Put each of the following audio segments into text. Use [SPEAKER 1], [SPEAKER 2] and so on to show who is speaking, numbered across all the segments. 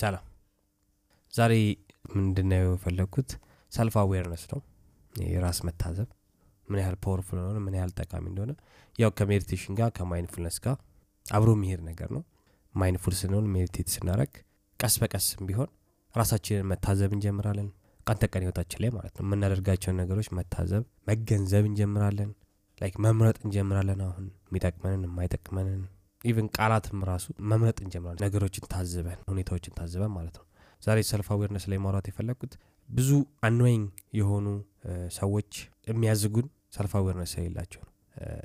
[SPEAKER 1] ሰላም ዛሬ ምንድነው የፈለግኩት self awareness ነው። የራስ መታዘብ ምን ያህል powerful እንደሆነ ምን ያህል ጠቃሚ እንደሆነ። ያው ከ meditation ጋር ከ mindfulness ጋር አብሮ የሚሄድ ነገር ነው። mindful ስንሆን meditate ስናደረግ ቀስ በቀስም ቢሆን ራሳችንን መታዘብ እንጀምራለን። ቀን ተቀን ህይወታችን ላይ ማለት ነው። የምናደርጋቸውን ነገሮች መታዘብ መገንዘብ እንጀምራለን። like መምረጥ እንጀምራለን አሁን የሚጠቅመንን የማይጠቅመንን even ቃላትም ራሱ መምረጥ እንጀምራለን። ነገሮችን ታዝበን ሁኔታዎችን ታዝበን ማለት ነው። ዛሬ self awareness ላይ ማውራት የፈለግኩት ብዙ annoying የሆኑ ሰዎች የሚያዝጉን self awareness የሌላቸው ነው።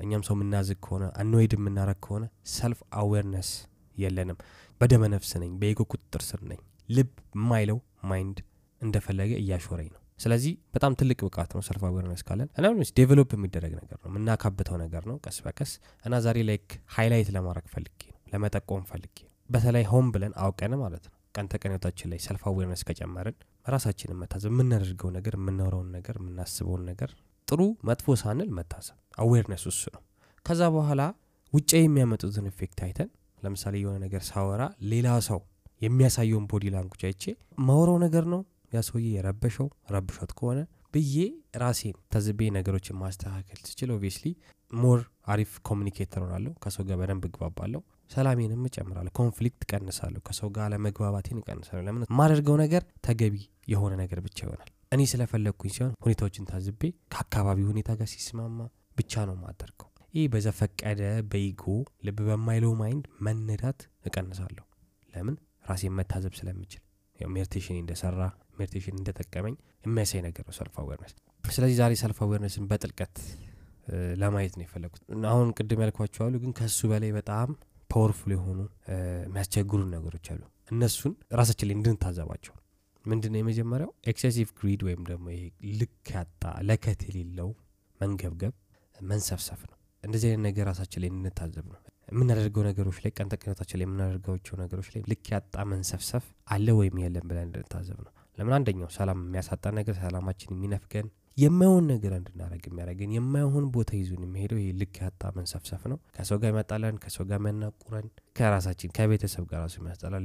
[SPEAKER 1] እኛም ሰው የምናዝግ ከሆነ annoyed የምናረግ ከሆነ self awareness የለንም። በደመ ነፍስ ነኝ በ ego ቁጥጥር ስር ነኝ። ልብ የማይለው mind እንደፈለገ እያሾረኝ ነው ስለዚህ በጣም ትልቅ ብቃት ነው self awareness ካለን እና develop የሚደረግ ነገር ነው የምናካብተው ነገር ነው ቀስ በቀስ እና ዛሬ like highlight ለማድረግ ፈልጌ ነው ለመጠቆም ፈልጌ ነው። በተለይ ሆን ብለን አውቀን ማለት ነው ቀን ተቀን ላይ self awareness ከጨመርን ራሳችንን መታዘብ የምናደርገው ነገር የምናውረውን ነገር የምናስበውን ነገር ጥሩ መጥፎ ሳንል መታዘብ awareness እሱ ነው። ከዛ በኋላ ውጭ የሚያመጡትን effect አይተን ለምሳሌ የሆነ ነገር ሳወራ ሌላ ሰው የሚያሳየውን body language አይቼ ማውረው ነገር ነው ያ ሰውዬ የረበሸው ረብሾት ከሆነ ብዬ ራሴን ታዝቤ ነገሮችን ማስተካከል ስችል obviously more አሪፍ communicator ሆናለሁ ከሰው ጋር በደንብ እግባባለሁ። ሰላሜንም እጨምራለሁ። conflict ቀንሳለሁ ከሰው ጋር አለመግባባቴን እቀንሳለሁ። ለምን? የማደርገው ነገር ተገቢ የሆነ ነገር ብቻ ይሆናል። እኔ ስለፈለግኩኝ ሲሆን ሁኔታዎችን ታዝቤ ከአካባቢ ሁኔታ ጋር ሲስማማ ብቻ ነው ማደርገው ይህ በዘፈቀደ በ ego ልብ በማይለው mind መነዳት እቀንሳለሁ። ለምን? ራሴን መታዘብ ስለምችል። meditation እንደሰራ meditation እንደጠቀመኝ የሚያሳይ ነገር ነው self awareness ስለዚህ ዛሬ self awareness ን በጥልቀት ለማየት ነው የፈለግኩት አሁን ቅድም ያልኳቸው አሉ ግን ከሱ በላይ በጣም powerful የሆኑ የሚያስቸግሩን ነገሮች አሉ። እነሱን ራሳችን ላይ እንድንታዘባቸው። ምንድነው የመጀመሪያው? excessive greed ወይም ደግሞ ይሄ ልክ ያጣ ለከት የሌለው መንገብገብ መንሰፍሰፍ ነው። እንደዚህ አይነት ነገር ራሳችን ላይ እንታዘብ ነው። የምናደርገው ነገሮች ላይ ቀን ላይ የምናደርጋቸው ነገሮች ላይ ልክ ያጣ መንሰፍሰፍ አለ ወይም የለም ብለን እንድንታዘብ ነው ለምን አንደኛው ሰላም የሚያሳጣ ነገር ሰላማችን የሚነፍገን የማይሆን ነገር እንድናደረግ የሚያደረግን የማይሆን ቦታ ይዞን የሚሄደው ይህ ልክ ያጣ መንሰፍሰፍ ነው። ከሰው ጋር ይመጣለን ከሰው ጋር የሚያናቁረን ከራሳችን ከቤተሰብ ጋር ራሱ የሚያስጠላን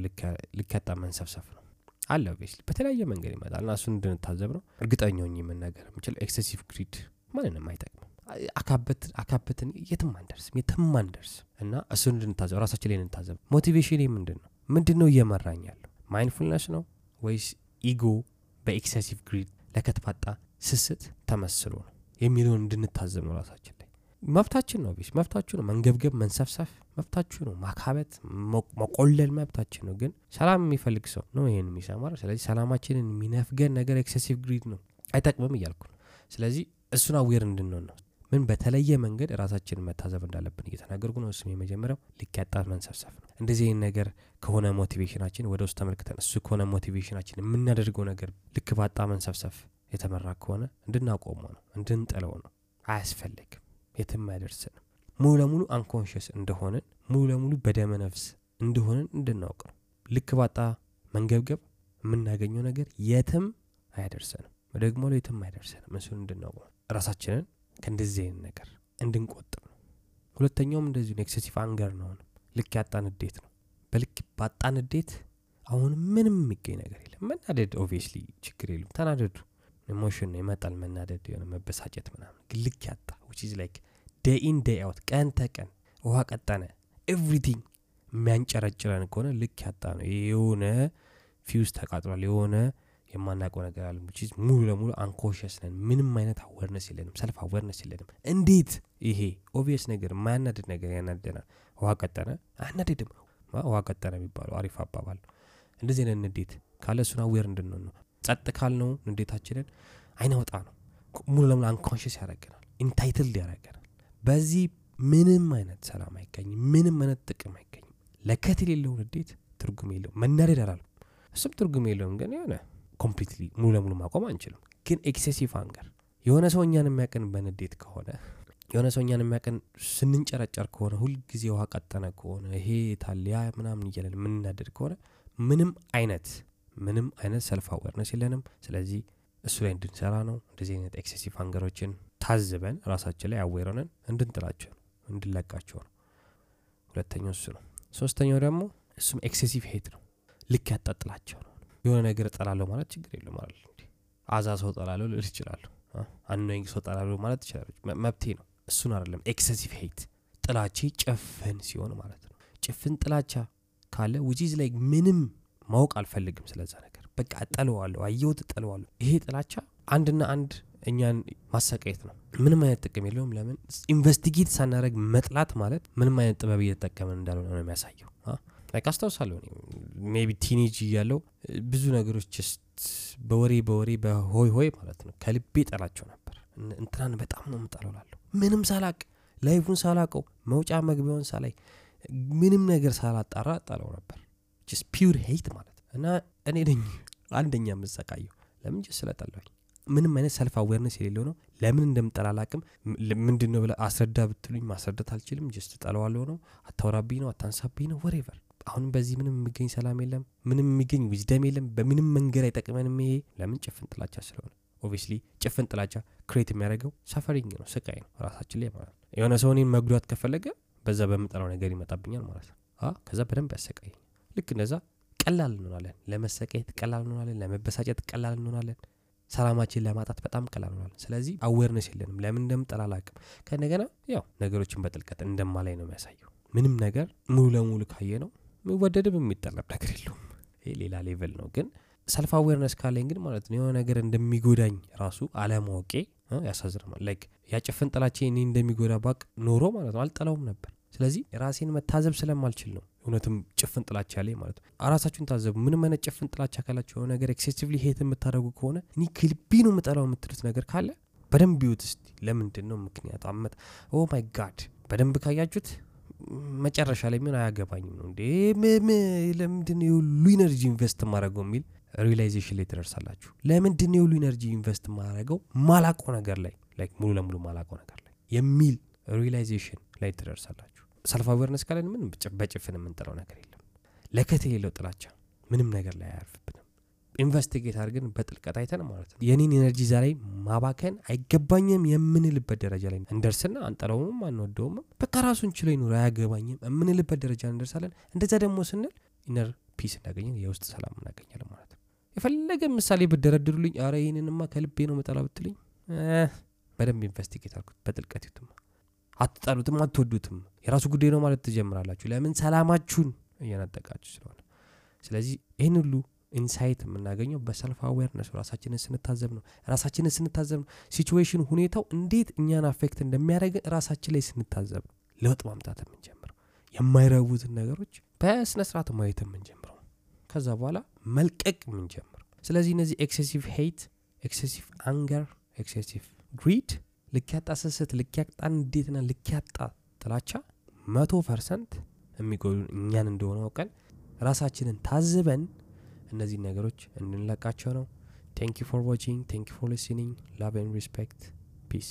[SPEAKER 1] ልክ ያጣ መንሰፍሰፍ ነው። አለ በተለያየ መንገድ ይመጣል እና እሱን እንድንታዘብ ነው። እርግጠኛ የምናገር የምችል excessive greed ማንንም አይጠቅምም። አካበትን የትም አንደርስም የትም አንደርስም እና እሱን እንድንታዘብ ራሳችን ላይ እንታዘብ motivation ምንድን ነው ምንድን ነው እየመራኝ ያለው? mindfulness ነው ወይስ ego በ excessive greed ለከት ባጣ ስስት ተመስሎ ነው የሚለውን እንድንታዘብ ነው ራሳችን ላይ። መብታችን ነው ቢስ መብታችሁ ነው መንገብገብ መንሰፍሰፍ መብታችሁ ነው ማካበት መቆለል መብታችን ነው። ግን ሰላም የሚፈልግ ሰው ነው ይህን የሚሰማ ስለዚህ ሰላማችንን የሚነፍገን ነገር excessive greed ነው። አይጠቅምም እያልኩ ነው። ስለዚህ እሱን aware እንድንሆን ነው ምን በተለየ መንገድ ራሳችንን መታዘብ እንዳለብን እየተናገርኩ ነው። እሱም የመጀመሪያው ልክ ያጣ መንሰፍሰፍ ነው። እንደዚህ ይህን ነገር ከሆነ motivation ኣችን ወደ ውስጥ ተመልክተን እሱ ከሆነ motivation ኣችን የምናደርገው ነገር ልክ ባጣ መንሰፍሰፍ የተመራ ከሆነ እንድናቆመው ነው እንድንጥለው ነው። አያስፈልግም የትም አይደርስንም ሙሉ ለሙሉ unconscious እንደሆንን ሙሉ ለሙሉ በደመ ነፍስ እንደሆንን እንድናውቅ ነው። ልክ ባጣ መንገብገብ የምናገኘው ነገር የትም አያደርሰንም ደግሞ የትም አይደርሰንም እሱን እንድናውቅ ነው። ራሳችንን ከእንደዚህ አይነት ነገር እንድንቆጥብ ነው። ሁለተኛውም እንደዚሁ excessive anger ነው ልክ ያጣ ንዴት ነው። በልክ ባጣ ንዴት አሁን ምንም የሚገኝ ነገር የለም። መናደድ obviously ችግር የለም። ተናደዱ። emotion ይመጣል መናደድ የሆነ መበሳጨት ምናምን። ግን ልክ ያጣ which is like day in ቀን ተቀን ውሃ ቀጠነ everything የሚያንጨረጭረን ከሆነ ልክ ያጣ ነው። የሆነ ፊውስ ተቃጥሏል የሆነ የማናውቀው ነገር አለ። ሙሉ ለሙሉ unconscious ነን። ምንም አይነት awareness የለንም። self awareness የለንም። እንዴት ይሄ obvious ነገር የማያናድድ ነገር ያናድደናል ውሃ ቀጠነ? አያናድድም ውሃ ቀጠነ የሚባለው አሪፍ አባባል እንደዚህ አይነት ንዴት ካለ እሱን aware እንድንሆን ነው። ጸጥ ካል ነው ንዴታችንን አይናውጣ ነው። ሙሉ ለሙሉ unconscious ያደረገናል entitled ያደረገናል በዚህ ምንም አይነት ሰላም አይገኝም። ምንም አይነት ጥቅም አይገኝም። ለከት የሌለው ንዴት ትርጉም የለውም መናደድ አላልም እሱም ትርጉም የለውም። ግን የሆነ completely ሙሉ ለሙሉ ማቆም አንችልም። ግን excessive anger የሆነ ሰው እኛን የሚያቀን በንዴት ከሆነ የሆነ ሰው እኛን የሚያቀን ስንንጨረጨር ከሆነ ሁልጊዜ ውሃ ቀጠነ ከሆነ ይሄ ታሊያ ምናምን እያለን የምንናደድ ከሆነ ምንም አይነት ምንም አይነት self awareness የለንም። ስለዚህ እሱ ላይ እንድንሰራ ነው። እንደዚህ አይነት excessive anger ኦችን ታዝበን ራሳችን ላይ aware ሆነን እንድንጥላቸው ነው እንድንለቃቸው ነው። ሁለተኛው እሱ ነው። ሶስተኛው ደግሞ እሱም excessive hate ነው። ልክ ያጣ ጥላቻ ነው የሆነ ነገር እጠላለሁ ማለት ችግር የለም እንዴ! እዛ ሰው ጠላለሁ ልል እችላለሁ እነኛን ሰው ጠላለሁ ማለት ትችላለች። መብቴ ነው። እሱን አይደለም excessive hate ጥላቻዬ ጭፍን ሲሆን ማለት ነው። ጭፍን ጥላቻ ካለ which is like ምንም ማወቅ አልፈልግም ስለዛ ነገር። በቃ እጠለዋለሁ አየሁት እጠለዋለሁ። ይሄ ጥላቻ አንድና አንድ እኛን ማሰቃየት ነው። ምንም አይነት ጥቅም የለውም። ለምን? investigate ሳናደረግ መጥላት ማለት ምንም አይነት ጥበብ እየተጠቀመን እንዳልሆነ ነው የሚያሳየው like አስታውሳለሁ maybe teenage እያለው ብዙ ነገሮች just በወሬ በወሬ በሆይ ሆይ ማለት ነው ከልቤ ጠላቸው ነበር። እንትናን በጣም ነው ምጠላው ምንም ሳላቅ life ኡን ሳላቀው መውጫ መግቢያውን ሳላይ ምንም ነገር ሳላጣራ ጠለው ነበር። it's pure hate ማለት እና እኔ ነኝ አንደኛ የምሰቃየው። ለምን ስለጠላኝ ምንም አይነት self awareness የሌለው ነው። ለምን እንደምጠላላቅም ምንድን ነው ብለ አስረዳ ብትሉኝ ማስረዳት አልችልም። just ጠለዋለሁ ነው። አታውራብኝ ነው። አታንሳብኝ ነው። whatever አሁንም በዚህ ምንም የሚገኝ ሰላም የለም ምንም የሚገኝ wisdom የለም በምንም መንገድ አይጠቅመንም። ይሄ ለምን ጭፍን ጥላቻ ስለሆነ? obviously ጭፍን ጥላቻ create የሚያደርገው suffering ነው ስቃይ ነው ራሳችን ላይ ማለት ነው። የሆነ ሰው እኔን መጉዳት ከፈለገ በዛ በምጠላው ነገር ይመጣብኛል ማለት ነው። ከዛ በደንብ ያሰቃይ ልክ እንደዛ ቀላል እንሆናለን ለመሰቃየት ቀላል እንሆናለን ለመበሳጨት ቀላል እንሆናለን። ሰላማችን ለማጣት በጣም ቀላል እንሆናለን። ስለዚህ awareness የለንም። ለምን እንደምጠላላቅም ከእንደገና ያው ነገሮችን በጥልቀት እንደማላይ ነው የሚያሳየው። ምንም ነገር ሙሉ ለሙሉ ካየ ነው የሚወደድም የሚጠላም ነገር የለውም። ይህ ሌላ level ነው። ግን self awareness ካለኝ ግን ማለት ነው የሆነ ነገር እንደሚጎዳኝ ራሱ አለማወቄ ያሳዝናል like ያ ጭፍን ጥላቻዬ እኔን እንደሚጎዳ ባቅ ኖሮ ማለት ነው አልጠላውም ነበር። ስለዚህ ራሴን መታዘብ ስለማልችል ነው እውነትም ጭፍን ጥላቻ ላይ ማለት ነው። ራሳችሁን ታዘቡ። ምንም አይነት ጭፍን ጥላቻ ካላችሁ የሆነ ነገር excessively hate የምታደረጉ ከሆነ እኔ ከልቤ ነው የምጠላው የምትሉት ነገር ካለ በደንብ ይዩት እስቲ። ለምንድን ነው ምክንያቱ? አመት oh my God በደንብ ካያችሁት መጨረሻ ላይ ምን አያገባኝም ነው እንዴ? ለምንድን የሁሉ energy invest ማድረገው የሚል realization ላይ ትደርሳላችሁ። ለምንድን ነው ይሄን ሁሉ energy invest ማደርገው ማላውቀው ነገር ላይ ሙሉ ለሙሉ ማላውቀው ነገር ላይ የሚል realization ላይ ትደርሳላችሁ። self awareness ካለን ምን በጭፍን የምንጥለው ነገር የለም። ለከት የሌለው ጥላቻ ምንም ነገር ላይ አያርፍብንም investigate አድርገን በጥልቀት አይተን ማለት ነው። የኔን energy ዛሬ ማባከን አይገባኝም የምንልበት ደረጃ ላይ እንደርስና አንጠላውም አንወደውም። በቃ ራሱን ችሎ ይኑር አያገባኝም የምንልበት ደረጃ እንደርሳለን። እንደዛ ደግሞ ስንል inner peace እናገኛለን የውስጥ ሰላም እናገኛለን ማለት ነው። የፈለገ ምሳሌ ብትደረድሩልኝ አረ ይህንንማ ከልቤ ነው ምጠላው ብትልኝ በደንብ investigate አርጉት በጥልቀት እዩትማ አትጠሉትም አትወዱትም። የራሱ ጉዳይ ነው ማለት ትጀምራላችሁ። ለምን ሰላማችሁን እየነጠቃችሁ ስለሆነ። ስለዚህ ይህን ሁሉ insight የምናገኘው በ self awareness ራሳችንን ስንታዘብ ነው። ራሳችንን ስንታዘብ ነው። situation ሁኔታው እንዴት እኛን affect እንደሚያደርግ ራሳችን ላይ ስንታዘብ ነው። ለውጥ ማምጣት የምንጀምረው። የማይረቡትን ነገሮች በስነ ስርዓት ማየት የምንጀምረው። ከዛ በኋላ መልቀቅ የምንጀምረው። ስለዚህ እነዚህ excessive hate excessive anger excessive greed ልክ ያጣ ስስት ልክ ያጣ ንዴትና ልክ ያጣ ጥላቻ መቶ percent የሚጎዱን እኛን እንደሆነ አውቀን ራሳችንን ታዝበን እነዚህ ነገሮች እንድንለቃቸው ነው ቴንክ ፎር ዋቺንግ ቴንክ ፎር ሊስኒንግ ላቭ ን ሪስፔክት ፒስ